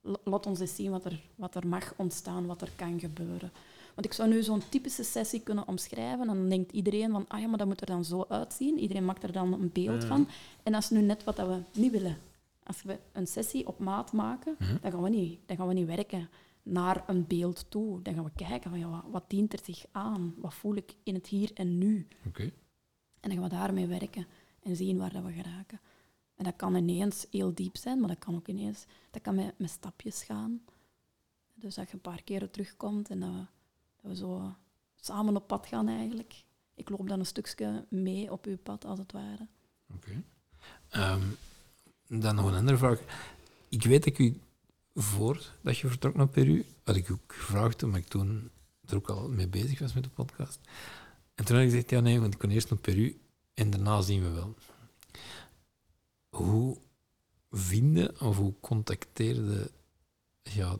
laat ons eens zien wat er, wat er mag ontstaan, wat er kan gebeuren. Want ik zou nu zo'n typische sessie kunnen omschrijven en dan denkt iedereen van, ah ja, maar dat moet er dan zo uitzien. Iedereen maakt er dan een beeld Ja. van. En dat is nu net wat dat we niet willen. Als we een sessie op maat maken, Mhm. dan, gaan we niet, dan gaan we niet werken naar een beeld toe. Dan gaan we kijken van, ja, wat, dient er zich aan? Wat voel ik in het hier en nu? Oké. En dan gaan we daarmee werken en zien waar dat we geraken. En dat kan ineens heel diep zijn, maar dat kan ook ineens... Dat kan met, met stapjes gaan. Dus dat je een paar keren terugkomt en dat we, we zo samen op pad gaan eigenlijk. Ik loop dan een stukje mee op uw pad, als het ware. Oké. Ehm, dan nog een andere vraag. Ik weet dat ik u, voordat je vertrok naar Peru, had ik u ook gevraagd, omdat ik toen er ook al mee bezig was met de podcast. En toen had ik gezegd, ja nee, want ik kon eerst naar Peru en daarna zien we wel. Hoe vinden of hoe contacteerde ja,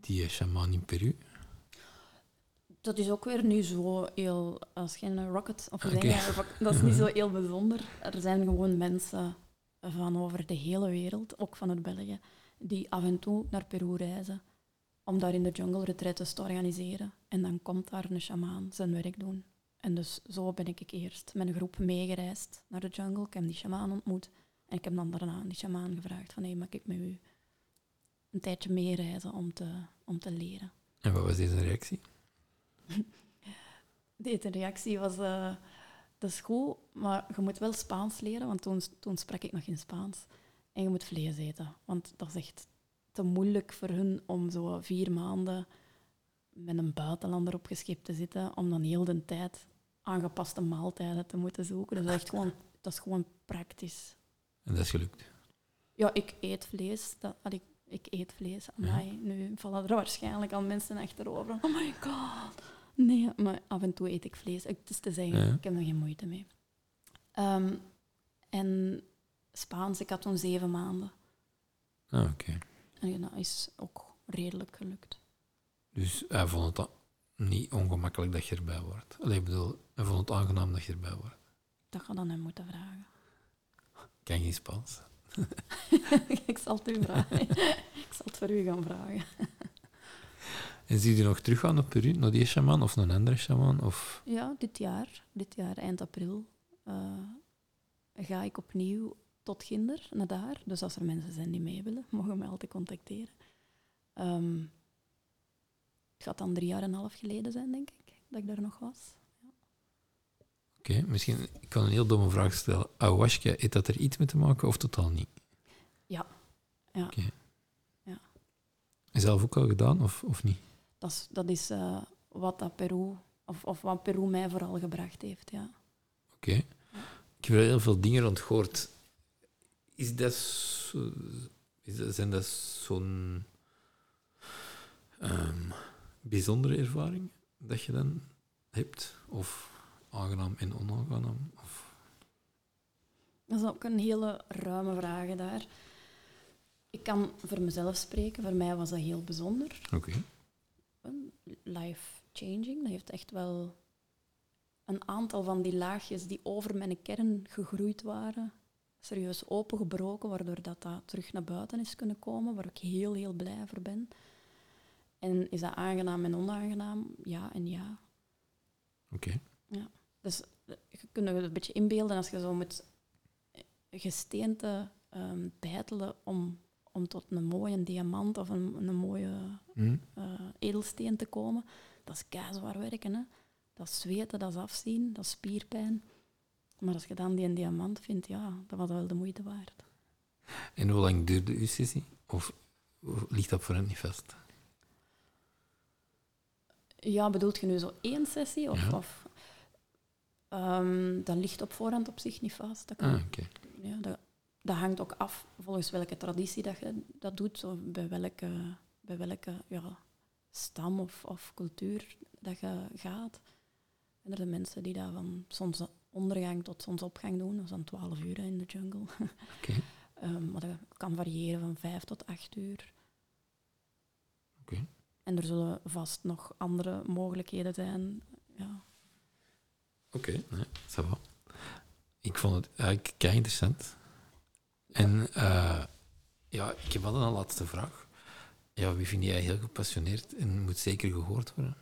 die shaman in Peru? Dat is ook weer nu zo heel... Als geen rocket... Of rock- dat is niet zo heel bijzonder. Er zijn gewoon mensen van over de hele wereld, ook vanuit België, die af en toe naar Peru reizen om daar in de jungle retreats te organiseren. En dan komt daar een shamaan zijn werk doen. En dus zo ben ik eerst met een groep meegereisd naar de jungle. Ik heb die shamaan ontmoet. En ik heb dan daarna aan die shamaan gevraagd van, hé, mag ik met u een tijdje meereizen om te, om te leren? En wat was deze reactie? Deze reactie was, eh, dat is goed, maar je moet wel Spaans leren, want toen, toen sprak ik nog geen Spaans. En je moet vlees eten, want dat is echt te moeilijk voor hun om zo vier maanden met een buitenlander opgescheept te zitten, om dan heel de tijd aangepaste maaltijden te moeten zoeken. Dus dat is echt gewoon, dat is gewoon praktisch. En dat is gelukt. Ja, ik eet vlees. Dat, ik, ik eet vlees. Amai, Nu vallen er waarschijnlijk al mensen achterover. Oh my god. Nee, maar af en toe eet ik vlees. Het is te zeggen, Ja. ik heb er geen moeite mee. Ehm, en Spaans, ik had toen zeven maanden. Ah, oké. En dat is ook redelijk gelukt. Dus hij vond het niet ongemakkelijk dat je erbij wordt. Allee, ik bedoel, hij vond het aangenaam dat je erbij wordt. Dat ga dan hem moeten vragen. Ik ken geen Spaans. ik zal het u vragen. ik zal het voor u gaan vragen. En zie je nog teruggaan naar Peru, naar die shaman of naar een andere shaman? Of... Ja, dit jaar, dit jaar eind april, uh, ga ik opnieuw tot Ginder naar daar. Dus als er mensen zijn die mee willen, mogen mij altijd contacteren. Um, het gaat dan drie jaar en een half geleden zijn, denk ik, dat ik daar nog was. Ja. Oké, misschien ik kan een heel domme vraag stellen. Ayahuasca, heeft dat er iets mee te maken of totaal niet? Ja. ja. Oké. Ja. Zelf ook al gedaan of, of niet? Dat is, dat is uh, wat dat Peru, of, of wat Peru mij vooral gebracht heeft, ja. Oké. Okay. Ik heb er heel veel dingen rond gehoord. Is dat, is dat zijn dat zo'n um, bijzondere ervaring dat je dan hebt? Of aangenaam en onaangenaam? Of? Dat is ook een hele ruime vraag daar. Ik kan voor mezelf spreken. Voor mij was dat heel bijzonder. Oké. Life-changing. Dat heeft echt wel een aantal van die laagjes die over mijn kern gegroeid waren, serieus opengebroken, waardoor dat, dat terug naar buiten is kunnen komen, waar ik heel, heel blij voor ben. En is dat aangenaam en onaangenaam? Ja en ja. Oké. Ja. Dus je kunt je een beetje inbeelden als je zo met gesteente um, bijtelen om, om tot een mooie diamant of een, een mooie mm. uh, edelsteen te komen. Dat is keizwaar werken. Hè? Dat is zweten, dat is afzien, dat is spierpijn. Maar als je dan die een diamant vindt, ja, dat was wel de moeite waard. En hoe lang duurde uw sessie? Of ligt dat voor hen niet vast? Ja, bedoelt je nu zo één sessie? Of, Ja. of Ehm, dat ligt op voorhand op zich niet vast. Dat, kan, Ah, oké. ja, dat, dat hangt ook af volgens welke traditie dat je dat doet, zo bij welke, bij welke ja, stam of, of cultuur dat je gaat. En er zijn mensen die dat van zonsondergang tot zonsopgang doen, dat is dan 12 uur hè, in de jungle. Oké. Ehm, maar dat kan variëren van 5 tot 8 uur. Oké. En er zullen vast nog andere mogelijkheden zijn. Ja. Oké, nee, ça va. Ik vond het eigenlijk kei interessant. En eh, ja, ik heb wel een laatste vraag. Ja, wie vind jij heel gepassioneerd en moet zeker gehoord worden?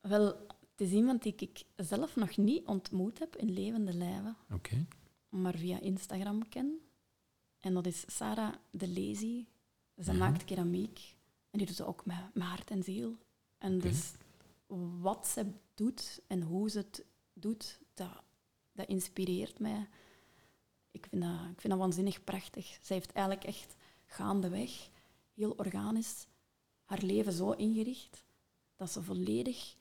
Wel, het is iemand die ik zelf nog niet ontmoet heb in levende lijven, Oké. maar via Instagram ken. En dat is Sarah de Lazy. Ze maakt keramiek en die doet ze ook met, met hart en ziel. En dus wat ze doet en hoe ze het doet, dat, dat inspireert mij. Ik vind, dat, ik vind dat waanzinnig prachtig. Zij heeft eigenlijk echt gaandeweg, heel organisch, haar leven zo ingericht dat ze volledig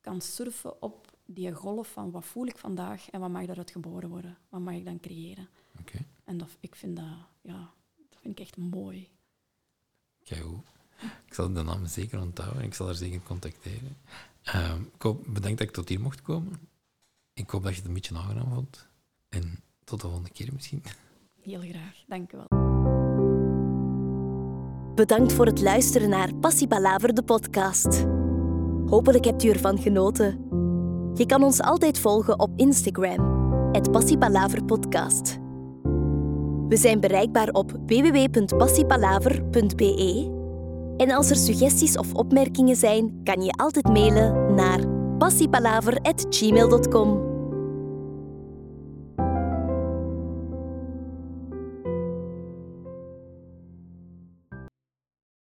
kan surfen op die golf van wat voel ik vandaag en wat mag daaruit geboren worden. Wat mag ik dan creëren. Oké. En dat, ik vind dat, ja, dat vind ik echt mooi. Kijk hoe. Ik zal de naam zeker onthouden en ik zal haar zeker contacteren. Ehm, ik hoop, bedankt dat ik tot hier mocht komen. Ik hoop dat je het een beetje aangenaam vond. En tot de volgende keer misschien. Heel graag, dank u wel. Bedankt voor het luisteren naar Passie Palaver, de podcast. Hopelijk hebt u ervan genoten. Je kan ons altijd volgen op Instagram, het Podcast. We zijn bereikbaar op www.passiepalaver.be. En als er suggesties of opmerkingen zijn, kan je altijd mailen naar passiepalaver.gmail.com.